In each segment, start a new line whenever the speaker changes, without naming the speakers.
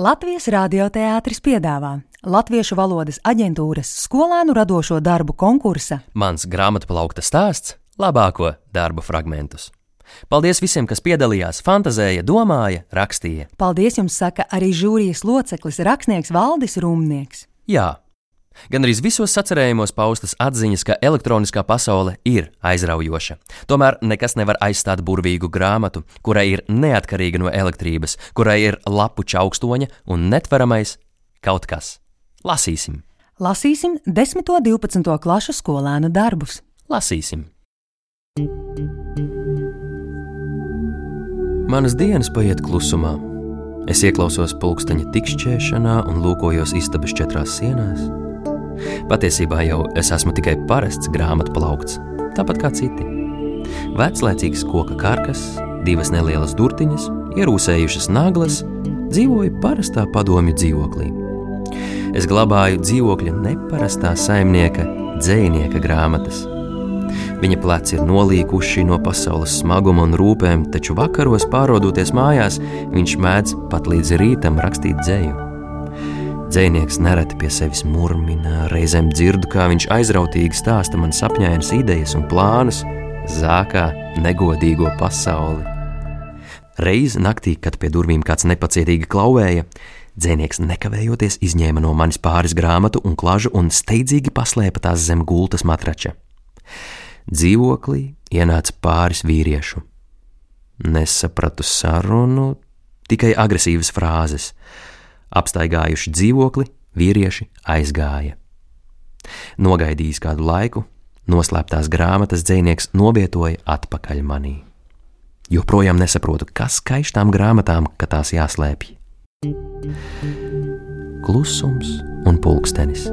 Latvijas radioteātris piedāvā Latviešu valodas aģentūras skolēnu radošo darbu konkursa
Mans grāmatplaukta stāsts - labāko darbu fragmentus. Paldies visiem, kas piedalījās, fantazēja, domāja, rakstīja.
Paldies jums saka arī žūrijas loceklis rakstnieks Valdis Rumnieks.
Jā, Gan arī visos sacerējumos paustas atziņas, ka elektroniskā pasaule ir aizraujoša. Tomēr nekas nevar aizstāt burvīgu grāmatu, kurai ir neatkarīga no elektrības, kurai ir lapu čaukstoņa un netveramais kaut kas. Lasīsim,
Lasīsim 10. un 12. klašu skolēnu darbus.
lasīsim. Manas dienas paiet klusumā. Es ieklausos pulksteņa tikšķēšanā un lūkojos istabas četrās sienās. Patiesībā jau es esmu tikai parasts grāmatu plaukts, tāpat kā citi. Veclaicīgs koka karkas, divas nelielas durtiņas, ierūsējušas naglas, dzīvoju parastā padomju dzīvoklī. Es glabāju dzīvokļa neparastā saimnieka, dzēnieka grāmatas. Viņa pleci ir nolīkuši no pasaules smaguma un rūpēm, taču vakaros, pārodoties mājās, viņš mēdz pat līdz rītam rakstīt dzēju. Dzēnieks nereti pie sevis murmina, reizēm dzirdu, kā viņš aizrautīgi stāsta man sapņainas idejas un plānus, zākā negodīgo pasauli. Reiz naktī, kad pie durvīm kāds nepacietīgi klauvēja, dzēnieks nekavējoties izņēma no manis pāris grāmatu un klažu un steidzīgi paslēpa tās zem gultas matrača. Dzīvoklī ienāca pāris vīriešu. Nesapratu sarunu, tikai agresīvas frāzes. Apstaigājuši dzīvokli, vīrieši aizgāja. Nogaidījis kādu laiku, noslēptās grāmatas dzinieks novietoja atpakaļ manī. Joprojām nesaprotu, kas skaiš tām grāmatām, ka tās jāslēpj. Klusums un pulkstenis,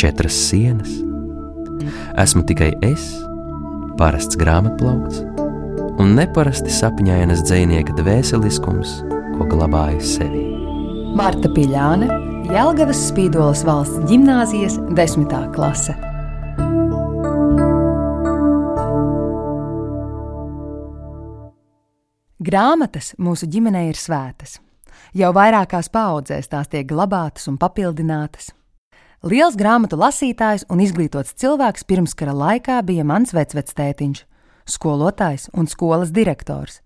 četras sienas. Esmu tikai es, parasts grāmatplaukts un neparasti sapņainas dzinieka dvēseliskums, ko glabāju sevī.
Marta Piļāne, Jelgavas Spīdolas valsts gimnāzijas desmitā klase. Grāmatas mūsu ģimenē ir svētas. Jau vairākās paudzēs tās tiek glabātas un papildinātas. Liels grāmatu lasītājs un izglītots cilvēks pirmskara laikā bija mans vecvectētiņš, skolotājs un skolas direktors.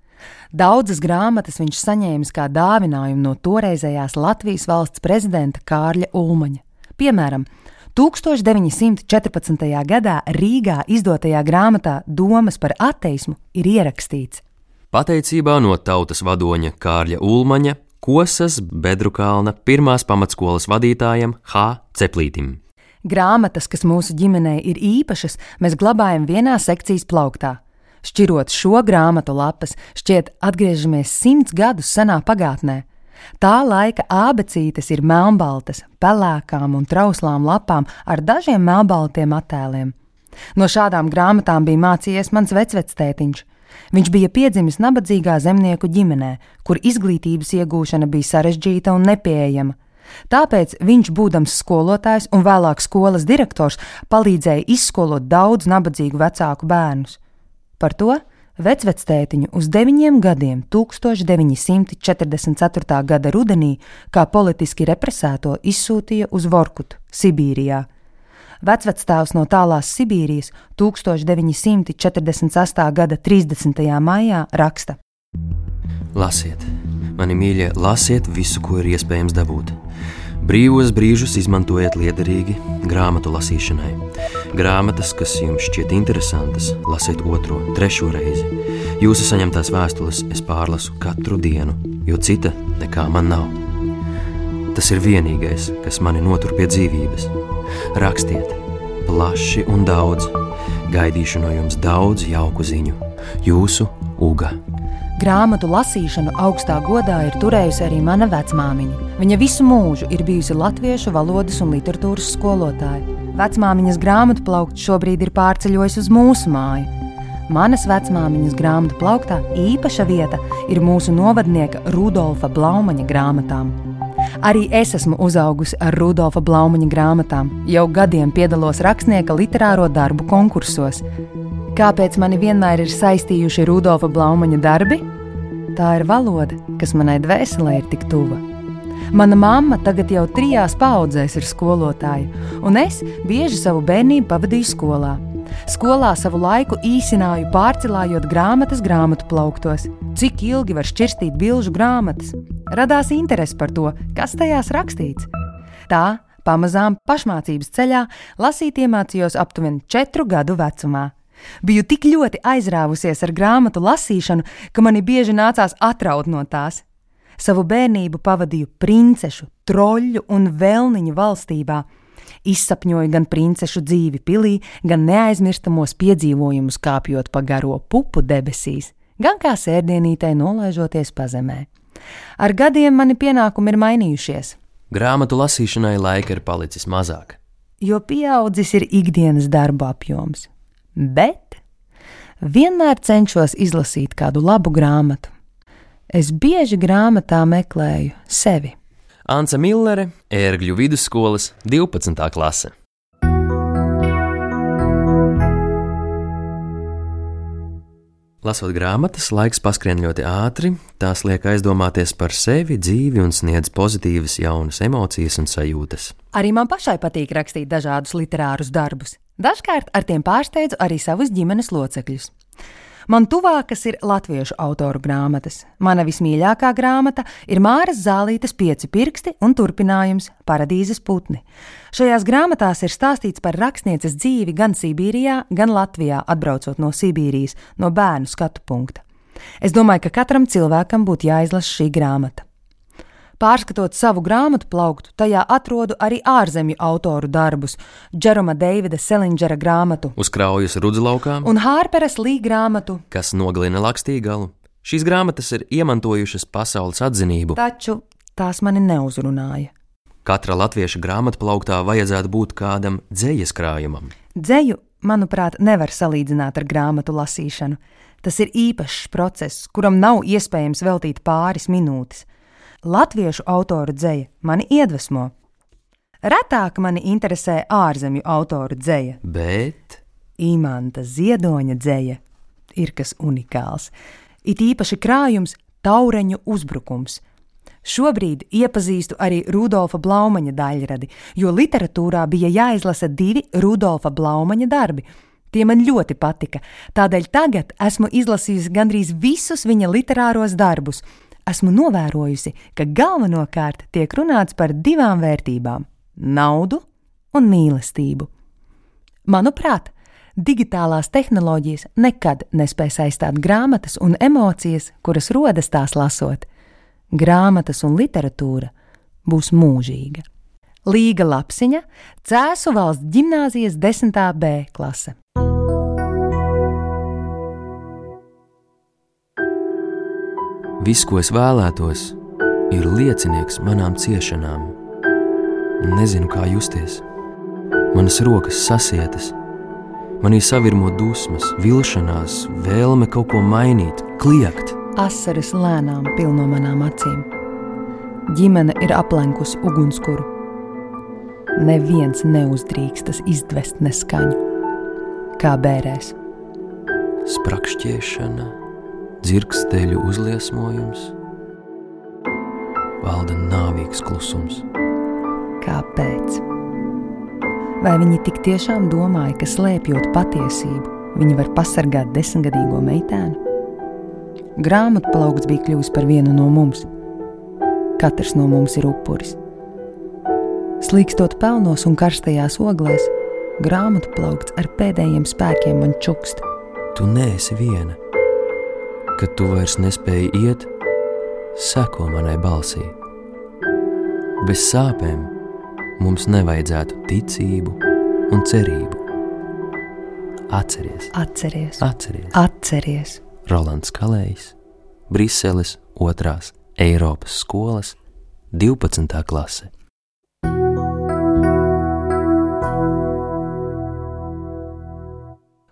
Daudzas grāmatas viņš saņēmis kā dāvinājumu no toreizējās Latvijas valsts prezidenta Kārļa Ulmaņa. Piemēram, 1914. gadā Rīgā izdotajā grāmatā Domas par ateismu ir ierakstīts:
Pateicībā no tautas vadoņa Kārļa Ulmaņa, Kosas Bedrukalna pirmās pamatskolas vadītājam H. Ceplītim.
Grāmatas, kas mūsu ģimenē ir īpašas, mēs glabājam vienā sekcijas plauktā. Šķirot šo grāmatu lapas, šķiet, atgriežamies simts gadus senā pagātnē. Tā laika abecītes ir melnbaltas, pelēkām un trauslām lapām ar dažiem melnbaltiem attēliem. No šādām grāmatām bija mācījies mans vecvectētiņš. Viņš bija piedzimis nabadzīgā zemnieku ģimenē, kur izglītības iegūšana bija sarežģīta un nepieejama. Tāpēc viņš, būdams skolotājs un vēlāk skolas direktors, palīdzēja izskolot daudz nabadzīgu vecāku bērnus. Par to vecvectētiņu uz deviņiem gadiem 1944. gada rudenī kā politiski represēto izsūtīja uz Vorkutu, Sibīrijā. Vecvectēvs no tālās Sibīrijas 1948. gada 30. maijā raksta:
Lasiet, mani mīļie, lasiet visu, ko ir iespējams dabūt. Brīvos brīžus izmantojiet liederīgi grāmatu lasīšanai. Grāmatas, kas jums šķiet interesantas, lasiet otro, trešo reizi. Jūsu saņemtās vēstules es pārlasu katru dienu, jo cita nekā man nav. Tas ir vienīgais, kas mani notur pie dzīvības. Rakstiet, plaši un daudz. Gaidīšu no jums daudz jauku ziņu. Jūsu uga.
Grāmatu lasīšanu augstā godā ir turējusi arī mana vecmāmiņa. Viņa visu mūžu ir bijusi latviešu valodas un literatūras skolotāja. Vecmāmiņas grāmatu plaukts šobrīd ir pārceļojis uz mūsu māju. Manas vecmāmiņas grāmatu plauktā īpaša vieta ir mūsu novadnieka Rudolfa Blaumaņa grāmatām. Arī es esmu uzaugusi ar Rudolfa Blaumaņa grāmatām, jau gadiem piedalos rakstnieka literāro darbu konkursos. Kāpēc mani vienmēr ir saistījuši Rudolfa Blaumaņa darbi? Tā ir valoda, kas manai dvēselē ir tik tuva. Mana mamma tagad jau trijās paudzēs ir skolotāja, un es bieži savu bērnību pavadīju skolā. Skolā savu laiku īsināju, pārcilājot grāmatas grāmatu plauktos. Cik ilgi var šķirstīt bilžu grāmatas? Radās interese par to, kas tajās rakstīts. Tā pamazām pašmācības ceļā lasīt iemācījos aptuveni četru gadu vecumā. Biju tik ļoti aizrāvusies ar grāmatu lasīšanu, ka mani bieži nācās atraut no tās. Savu bērnību pavadīju princešu, troļļu un vēlniņu valstībā. Izsapņoju gan princešu dzīvi pilī, gan neaizmirstamos piedzīvojumus kāpjot pa garo pupu debesīs, gan kā sērdienītē nolaižoties pazemē. Ar gadiem mani pienākumi ir mainījušies.
Grāmatu lasīšanai laika ir palicis mazāk.
Jo pieaudzis ir ikdienas darba apjoms, bet vienmēr cenšos izlasīt kādu labu grāmatu. Es bieži grāmatā meklēju sevi.
Anse Millere, Ērgļu vidusskolas 12. klase. Lasot grāmatas, laiks paskrien ļoti ātri, tās liek aizdomāties par sevi, dzīvi un sniedz pozitīvas, jaunas emocijas un sajūtas.
Arī man pašai patīk rakstīt dažādus literārus darbus. Dažkārt ar tiem pārsteidzu arī savus ģimenes locekļus. Man tuvākas ir latviešu autoru grāmatas. Mana vismīļākā grāmata ir Māras Zālītes pieci pirksti un turpinājums Paradīzes putni. Šajās grāmatās ir stāstīts par rakstnieces dzīvi gan Sibīrijā, gan Latvijā, atbraucot no Sibīrijas, no bērnu skatu punkta. Es domāju, ka katram cilvēkam būtu jāizlasa šī grāmata. Pārskatot savu grāmatu plauktu, tajā atrodu arī ārzemju autoru darbus, Džeroma Deivida Selingera grāmatu,
Uzkraujas rudzlaukām,
un Hārperas Lī grāmatu,
kas nogalina lakstīgalu. Šīs grāmatas ir iemantojušas pasaules atzinību.
taču tās mani neuzrunāja.
Katra latvieša grāmatu plauktā vajadzētu būt kādam dzējas krājumam.
Dzeju, manuprāt, nevar salīdzināt ar grāmatu lasīšanu. Tas ir īpašs process, kuram nav iespējams veltīt pāris minūtes. Latviešu autoru dzēja mani iedvesmo. Retāk mani interesē ārzemju autoru dzēja.
Bet
Imanta Ziedoņa dzēja ir kas unikāls. It īpaši krājums Taureņu uzbrukums. Šobrīd iepazīstu arī Rudolfa Blaumaņa daļradi, jo literatūrā bija jāizlasa divi Rudolfa Blaumaņa darbi. Tie man ļoti patika, tādēļ tagad esmu izlasījusi gandrīz visus viņa literāros darbus. Esmu novērojusi, ka galvenokārt tiek runāts par divām vērtībām - naudu un mīlestību. Manuprāt, digitālās tehnoloģijas nekad nespēs aizstāt grāmatas un emocijas, kuras rodas tās lasot. Grāmatas un literatūra būs mūžīga. Līga Lapsiņa, Cēzu valsts gimnāzijas 10. B klase.
Viss, ko es vēlētos, ir liecinieks manām ciešanām. Nezinu, kā justies. Manas rokas sasietas, manī savirmo dusmas, vilšanās, vēlme kaut ko mainīt, kliegt.
Asaras lēnām pilno manām acīm. Ģimene ir aplenkusi ugunskura. Neviens neuzdrīkstas izdvest neskaņu, kā bērēs.
Sprakšķiešana, dzirksteļu uzliesmojums, valda nāvīgs klusums.
Kāpēc? Vai viņi tik tiešām domāja, ka slēpjot patiesību, viņi var pasargāt desmitgadīgo meitēnu? Grāmatplaukts bija kļuvis par vienu no mums. Katrs no mums ir upuris. Slīkstot pelnos un karstajās oglēs, grāmatplaukts ar pēdējiem spēkiem man čukst.
Tu neesi viena. Kad tu vairs nespēji iet, seko manai balsī. Bez sāpēm mums nevajadzētu ticību un cerību. Atceries,
Atceries,
atceries!
atceries!
Rolands Kalējs, Briseles 2. Eiropas skolas 12. klase.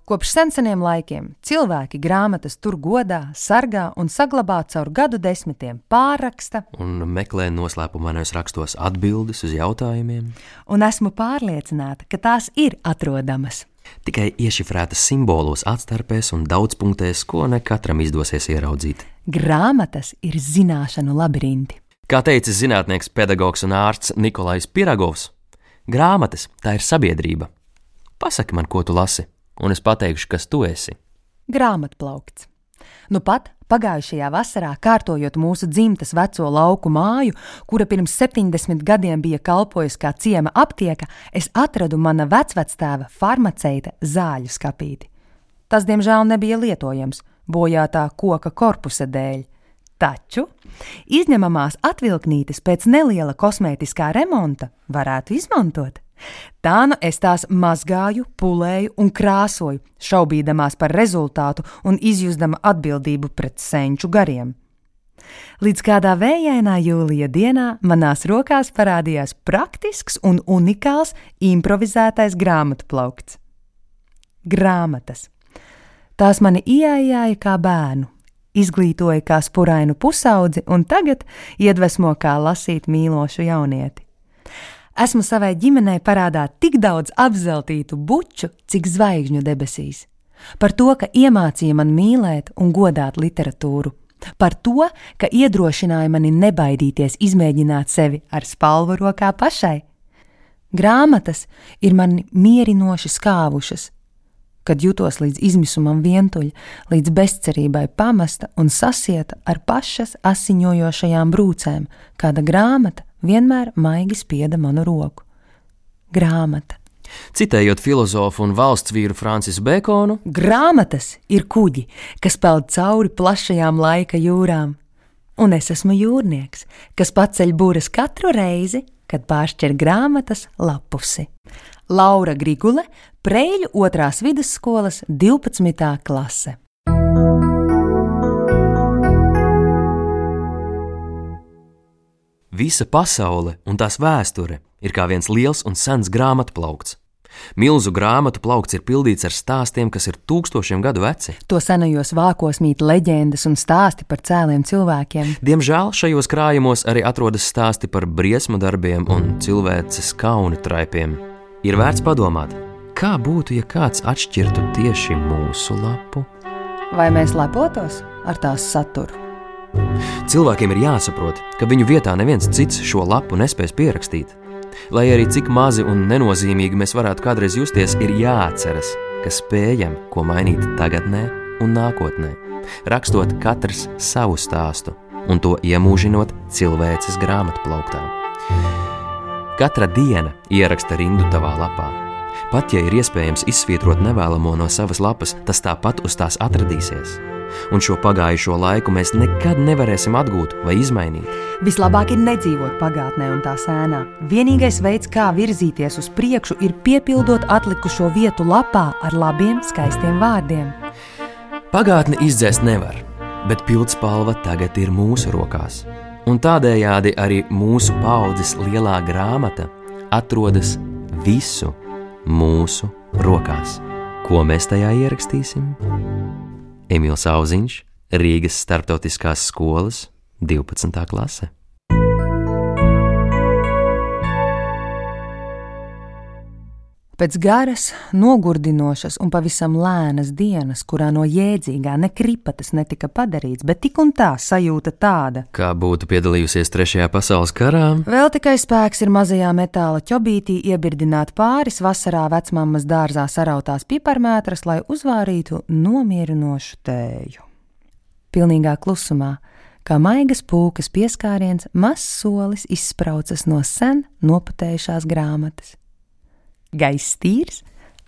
Kopš seniem laikiem cilvēki grāmatas tur godā, sargā un saglabā caur gadu desmitiem, pārraksta,
Un meklē noslēpumainos rakstos atbildes uz jautājumiem,
un esmu pārliecināta, ka tās ir atrodamas.
tikai iešifrētas simbolos, atstarpēs un daudzpunktēs, ko ne katram izdosies ieraudzīt.
Grāmatas ir zināšanu labirinti.
Kā teica zinātnieks, pedagogs un ārsts Nikolais Piragovs, grāmatas tā ir sabiedrība. Pasaki man, ko tu lasi, un es pateikšu, kas tu esi.
Grāmatplaukts. Nu pat pagājušajā vasarā, kārtojot mūsu dzimtas veco lauku māju, kura pirms 70 gadiem bija kalpojusi kā ciema aptieka, es atradu mana vecvectēva farmaceita zāļu skapīti. Tas, diemžēl, nebija lietojams bojātā koka korpusa dēļ. Taču izņemamās atvilknītes pēc neliela kosmētiskā remonta varētu izmantot. Tā nu es tās mazgāju, pulēju un krāsoju, šaubīdamās par rezultātu un izjūzdama atbildību pret senču gariem. Līdz kādā vējainā jūlija dienā manās rokās parādījās praktisks un unikāls improvizētais grāmatu plaukts. Grāmatas. Tās mani ieaijāja kā bērnu, izglītoja kā spurainu pusaudzi un tagad iedvesmo kā lasīt mīlošu jaunieti. Esmu savai ģimenei parādā tik daudz apzeltītu buču, cik zvaigžņu debesīs. Par to, ka iemācīja man mīlēt un godāt literatūru, par to, ka iedrošināja mani nebaidīties izmēģināt sevi ar spalvu rokā pašai. Grāmatas ir mani mierinoši skāvušas, kad jutos līdz izmisumam vientuļa, līdz bezcerībai pamesta un sasieta ar pašas asiņojošajām brūcēm, kāda grāmata vienmēr maigi spieda manu roku. Grāmata.
Citējot filozofu un valsts vīru Francisu Bekonu,
grāmatas ir kuģi, kas peld cauri plašajām laika jūrām. Un es esmu jūrnieks, kas paceļ būras katru reizi, kad pāršķir grāmatas lapusi. Laura Grigule, Preļu otrās vidusskolas 12. klase.
Visa pasaule un tās vēsture ir kā viens liels un sens grāmatu plaukts. Milzu grāmatu plaukts ir pildīts ar stāstiem, kas ir tūkstošiem gadu veci.
To senajos vākos mīt leģendas un stāsti par cēliem cilvēkiem.
Diemžēl šajos krājumos arī atrodas stāsti par briesmu darbiem un cilvēces kaunu traipiem. Ir vērts padomāt, kā būtu, ja kāds atšķirtu tieši mūsu lapu?
Vai mēs lepotos ar tās saturu?
Cilvēkiem ir jāsaprot, ka viņu vietā neviens cits šo lapu nespēs pierakstīt. Lai arī cik mazi un nenozīmīgi mēs varētu kādreiz justies, ir jāatceras, ka spējam ko mainīt tagadnē un nākotnē, rakstot katrs savu stāstu un to iemūžinot cilvēces grāmatplauktā. Katra diena ieraksta rindu tavā lapā. Pat ja ir iespējams izsvītrot nevēlamo no savas lapas, tas tāpat uz tās atradīsies un šo pagājušo laiku mēs nekad nevarēsim atgūt vai izmainīt.
Vislabāk ir nedzīvot pagātnē un tā sēnā. Vienīgais veids, kā virzīties uz priekšu, ir piepildot atlikušo vietu lapā ar labiem, skaistiem vārdiem.
Pagātni izdzēst nevar, bet pildspalva tagad ir mūsu rokās. Un tādējādi arī mūsu paudzes lielā grāmata atrodas visu mūsu rokās. Ko mēs tajā ierakstīsim? Emīls Auziņš, Rīgas starptautiskās skolas 12. klase.
Pēc garas, nogurdinošas un pavisam lēnas dienas, kurā no jēdzīgā nekripatas netika padarīts, bet tik un tā sajūta tāda,
kā būtu piedalījusies Trešajā pasaules karā.
Vēl tikai spēks ir mazajā metāla ķobītī iebirdināt pāris vasarā vecmāmas dārzā sarautās piparmētras, lai uzvārītu nomierinošu tēju. Pilnīgā klusumā, kā maigas pūkas pieskāriens, mazs solis izspraucas no sen noputējušās grāmatas gaiss tīrs,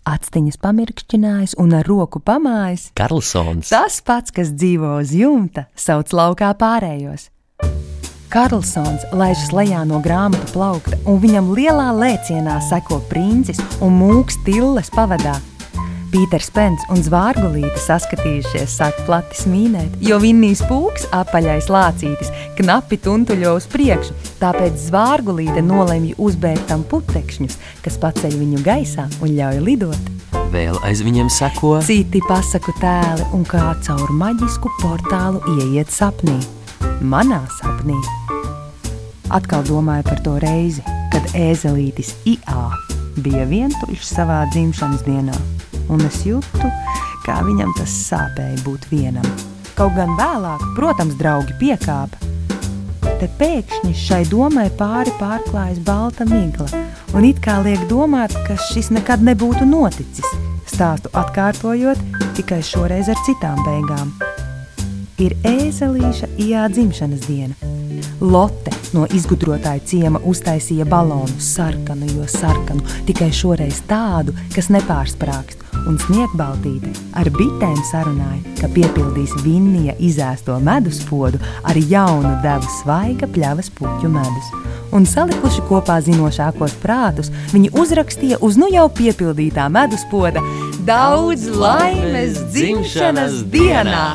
Atsteņas pamirkšķinājis un ar roku pamājis.
Karlsons.
Tas pats, kas dzīvo uz jumta, sauc laukā pārējos. Karlsons laižas lejā no grāmatu plaukta, un viņam lielā lēcienā seko princis un mūks tilles pavadā. Pīters Pens un Zvārgulīte saskatījušies, sāk plati smīnēt, jo Vinnijas pūks, apaļais lācītis, knapi tuntuļo uz priekšu, tāpēc Zvārgulīte nolemj uzbērt tam putekšņus, kas paceļ viņu gaisā un ļauj lidot.
Vēl aiz viņiem seko
citi pasaku tēli un kā caur maģisku portālu ieiet sapnī. Manā sapnī. Atkal domāju par to reizi, kad ēzelītis IA bija vientuļš savā dzimšanas dienā un es jūtu, kā viņam tas sāpēja būt vienam. Kaut gan vēlāk, protams, draugi piekāpa. te pēkšņi šai domai pāri pārklājas balta migla, un it kā liek domāt, ka šis nekad nebūtu noticis, stāstu atkārtojot tikai šoreiz ar citām beigām. Ir ēzelīša ijā dzimšanas diena. Lotte no izgudrotāja ciema uztaisīja balonu sarkanu, jo sarkanu, tikai šoreiz tādu, kas nepārsprāgst, un sniegbaltīte ar bitēm sarunāja, ka piepildīs Vinnija izēsto medus podu ar jaunu devu svaiga pļavas puķu medus. Un salikuši kopā zinošākos prātus, viņi uzrakstīja uz nu jau piepildītā medus poda Daudz laimes dzimšanas dienā!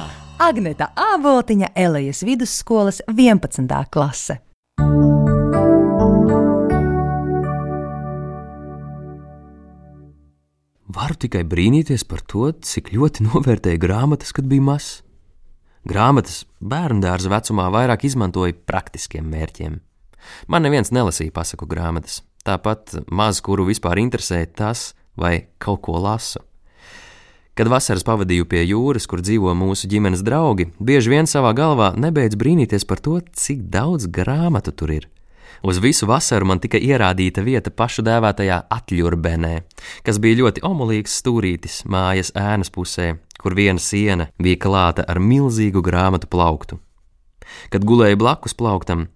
Agneta Āboltiņa, Elijas vidusskolas 11. klase.
Varu tikai brīnīties par to, cik ļoti novērtēju grāmatas, kad biju mazs. Grāmatas bērnu dārza vecumā vairāk izmantoja praktiskiem mērķiem. Man neviens nelasīja pasaku grāmatas, tāpat maz kuru vispār interesēja tas, vai kaut ko lasu. Kad vasaras pavadīju pie jūras, kur dzīvo mūsu ģimenes draugi, bieži vien savā galvā nebeidz brīnīties par to, cik daudz grāmatu tur ir. Uz visu vasaru man tika ierādīta vieta pašu dēvētajā atļurbenē, kas bija ļoti omulīgs stūrītis mājas ēnas pusē, kur viena siena bija klāta ar milzīgu grāmatu plauktu. Kad gulēju blakus plauktam,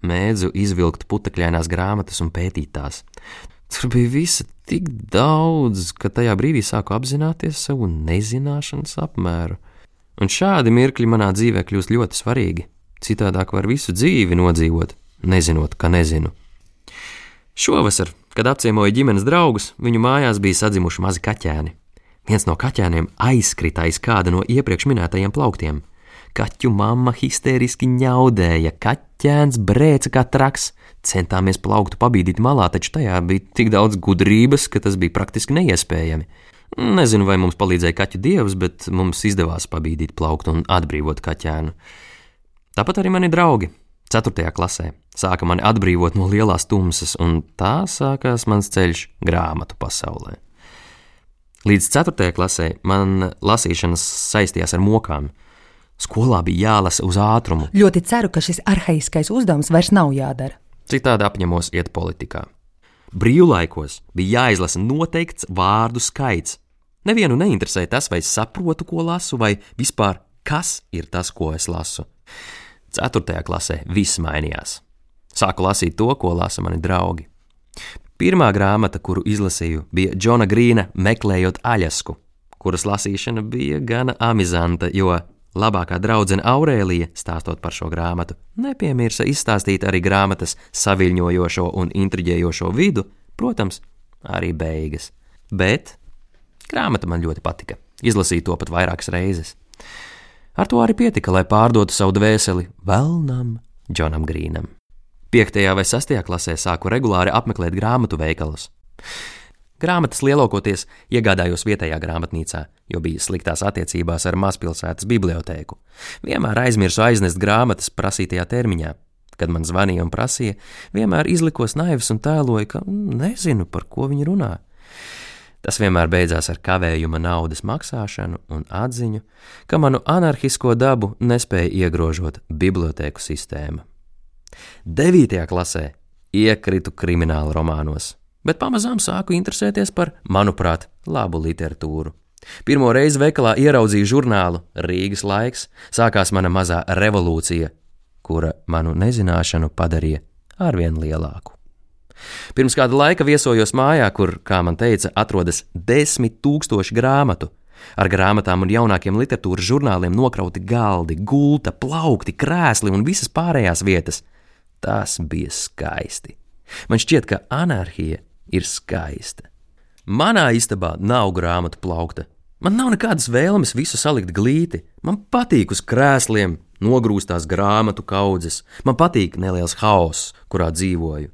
mēdzu izvilkt putekļainās grāmatas un pētīt tās. Tur bija visa tik daudz, ka tajā brīdī sāku apzināties savu nezināšanas apmēru. Un šādi mirkļi manā dzīvē kļūst ļoti svarīgi. Citādāk var visu dzīvi nodzīvot, nezinot, ka nezinu. Šovasar, kad apciemoju ģimenes draugus, viņu mājās bija sadzimuši mazi kaķēni. Viens no kaķēniem aizkrita aiz kāda no iepriekš minētajiem plauktiem. Kaķu mamma histēriski ņaudēja, kaķēns brēca kā traks, centāmies plauktu pabīdīt malā, taču tajā bija tik daudz gudrības, ka tas bija praktiski neiespējami. Nezinu, vai mums palīdzēja kaķu dievs, bet mums izdevās pabīdīt plauktu un atbrīvot kaķēnu. Tāpat arī mani draugi, 4. klasē sāka mani atbrīvot no lielās tumsas, un tā sākās mans ceļš grāmatu pasaulē. Līdz 4. klasē man lasīšanas saistījās ar mokām. Skolā bija jālasa uz ātrumu.
Ļoti ceru, ka šis arhaiskais uzdevums vairs nav jādara.
Citādi apņemos iet politikā. Brīvlaikos bija jāizlasa noteikts vārdu skaits. Nevienu neinteresēja tas, vai saprotu, ko lasu, vai vispār kas ir tas, ko es lasu. Ceturtajā klasē viss mainījās. Sāku lasīt to, ko lasa mani draugi. Pirmā grāmata, kuru izlasīju, bija Džona Grīna Meklējot aļasku, kuras lasīšana bija gana amizanta, jo labākā draudzene Aurēlija, stāstot par šo grāmatu, nepiemirsa izstāstīt arī grāmatas saviļņojošo un intriģējošo vidu, protams, arī beigas. Bet grāmata man ļoti patika. Izlasīju to pat vairākas reizes. Ar to arī pietika, lai pārdotu savu dvēseli Velnam Džonam Grīnam. 5. vai 6. klasē sāku regulāri apmeklēt grāmatu veikalus. Grāmatas lielākoties iegādājos vietējā grāmatnīcā, jo bija sliktās attiecībās ar mazpilsētas bibliotēku. Vienmēr aizmirsu aiznest grāmatas prasītajā termiņā. Kad man zvanīja un prasīja, vienmēr izlikos naivs un tēloju, ka mm, nezinu, par ko viņi runā. Tas vienmēr beidzās ar kavējuma naudas maksāšanu un atziņu, ka manu anarchisko dabu nespēja iegrožot bibliotēku sistēma. 9. klasē iekritu krimināla romānos, bet pamazām sāku interesēties par, manuprāt, labu literatūru. Pirmo reizi veikalā ieraudzīju žurnālu Rīgas laiks, sākās mana mazā revolūcija, kura manu nezināšanu padarīja arvien lielāku. Pirms kāda laika viesojos mājā, kur, kā man teica, atrodas desmit tūkstoši grāmatu. Ar grāmatām un jaunākiem literatūras žurnāliem nokrauti galdi, gulta, plaukti, krēsli un visas pārējās vietas. Tas bija skaisti. Man šķiet, ka anarhija ir skaista. Manā istabā nav grāmatu plaukta. Man nav nekādas vēlmes visu salikt glīti. Man patīk uz krēsliem nogrūstās grāmatu kaudzes. Man patīk neliels hauss, kurā dzīvoju.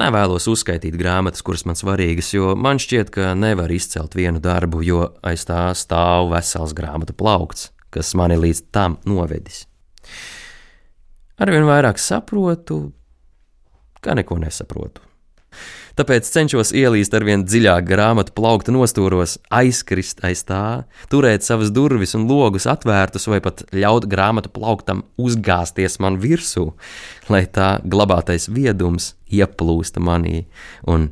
Nevēlos uzskaitīt grāmatas, kuras man svarīgas, jo man šķiet, ka nevar izcelt vienu darbu, jo aiz tā stāv vesels grāmatu plaukts, kas mani līdz tam novedis. Arvien vairāk saprotu, ka neko nesaprotu. Tāpēc cenšos ielīst ar vien dziļāk grāmatu plaukta nostūros, aizkrist aiz tā, turēt savas durvis un logus atvērtus, vai pat ļaut grāmatu plauktam uzgāzties man virsū, lai tā glabātais viedums ieplūsta manī un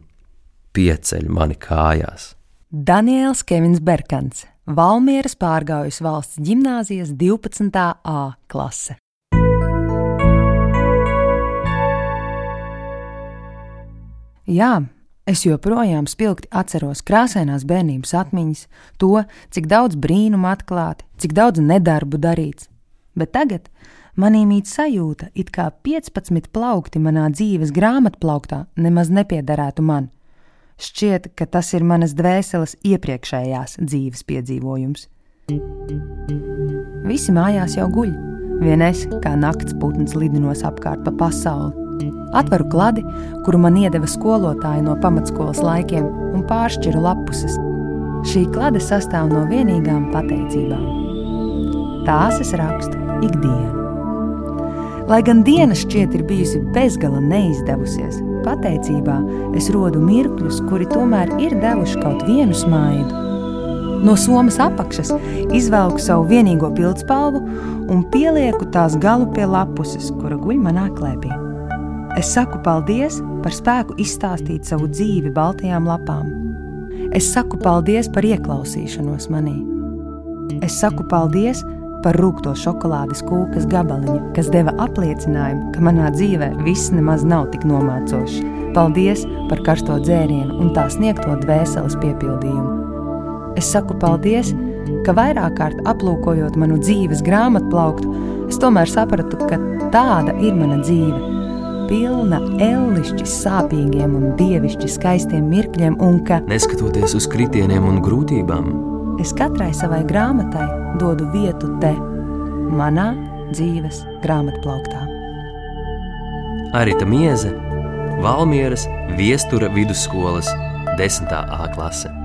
pieceļ mani kājās.
Daniels Kevins Berkants, Valmieras pārgājusi valsts gimnāzijas 12. A klase. Jā, es joprojām spilgti atceros krāsainās bērnības atmiņas, to, cik daudz brīnumu atklāti, cik daudz nedarbu darīts. Bet tagad manī mīt sajūta, it kā 15 plaukti manā dzīves grāmatplauktā nemaz nepiederētu man. Šķiet, ka tas ir manas dvēseles iepriekšējās dzīves piedzīvojums. Visi mājās jau guļ, vien es kā nakts putns lidinos apkārt pa pasauli. Atveru kladi, kuru man iedeva skolotāja no pamatskolas laikiem, un pāršķiru lapuses. Šī klade sastāv no vienīgām pateicībām. Tās es rakstu ikdienu. Lai gan diena šķiet ir bijusi bezgala neizdevusies, pateicībā es rodu mirkļus, kuri tomēr ir devuši kaut vienu smaidu. No somas apakšas izvelku savu vienīgo pildspalvu un pielieku tās galu pie lapuses, kura guļ manā klēpī. Es saku paldies par spēku izstāstīt savu dzīvi baltajām lapām. Es saku paldies par ieklausīšanos manī. Es saku paldies par rūkto šokolādes kūkas gabaliņu, kas deva apliecinājumu, ka manā dzīvē viss nemaz nav tik nomācošs. Paldies par karsto dzērienu un tā sniegto dvēseles piepildījumu. Es saku paldies, ka vairāk kārt aplūkojot manu dzīves grāmatplauktu, es tomēr sapratu, ka tāda ir mana dzīve pilna ellišķi sāpīgiem un dievišķi skaistiem mirkļiem, un ka,
neskatoties uz kritieniem un grūtībām,
es katrai savai grāmatai dodu vietu te, manā dzīves grāmatplauktā.
Arita Mieze, Valmieras Viestura vidusskolas 10. A klase.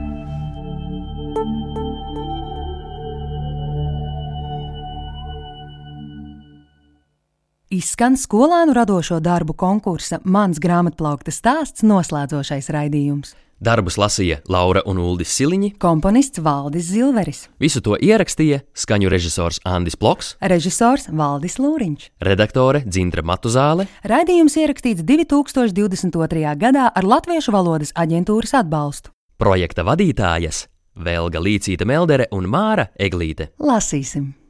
Izskan skolēnu radošo darbu konkursa Mans grāmatplaukta stāsts noslēdzošais raidījums.
Darbus lasīja Laura un Uldis Siliņi,
komponists Valdis Zilveris,
visu to ierakstīja skaņu režisors Andris Ploks,
režisors Valdis Lūriņš,
redaktore Dzintra Matuzāle.
Raidījums ierakstīts 2022. gadā ar Latviešu valodas aģentūras atbalstu.
Projekta vadītājas Velga Līcīta Meldere un Māra Eglīte.
Lasīsim!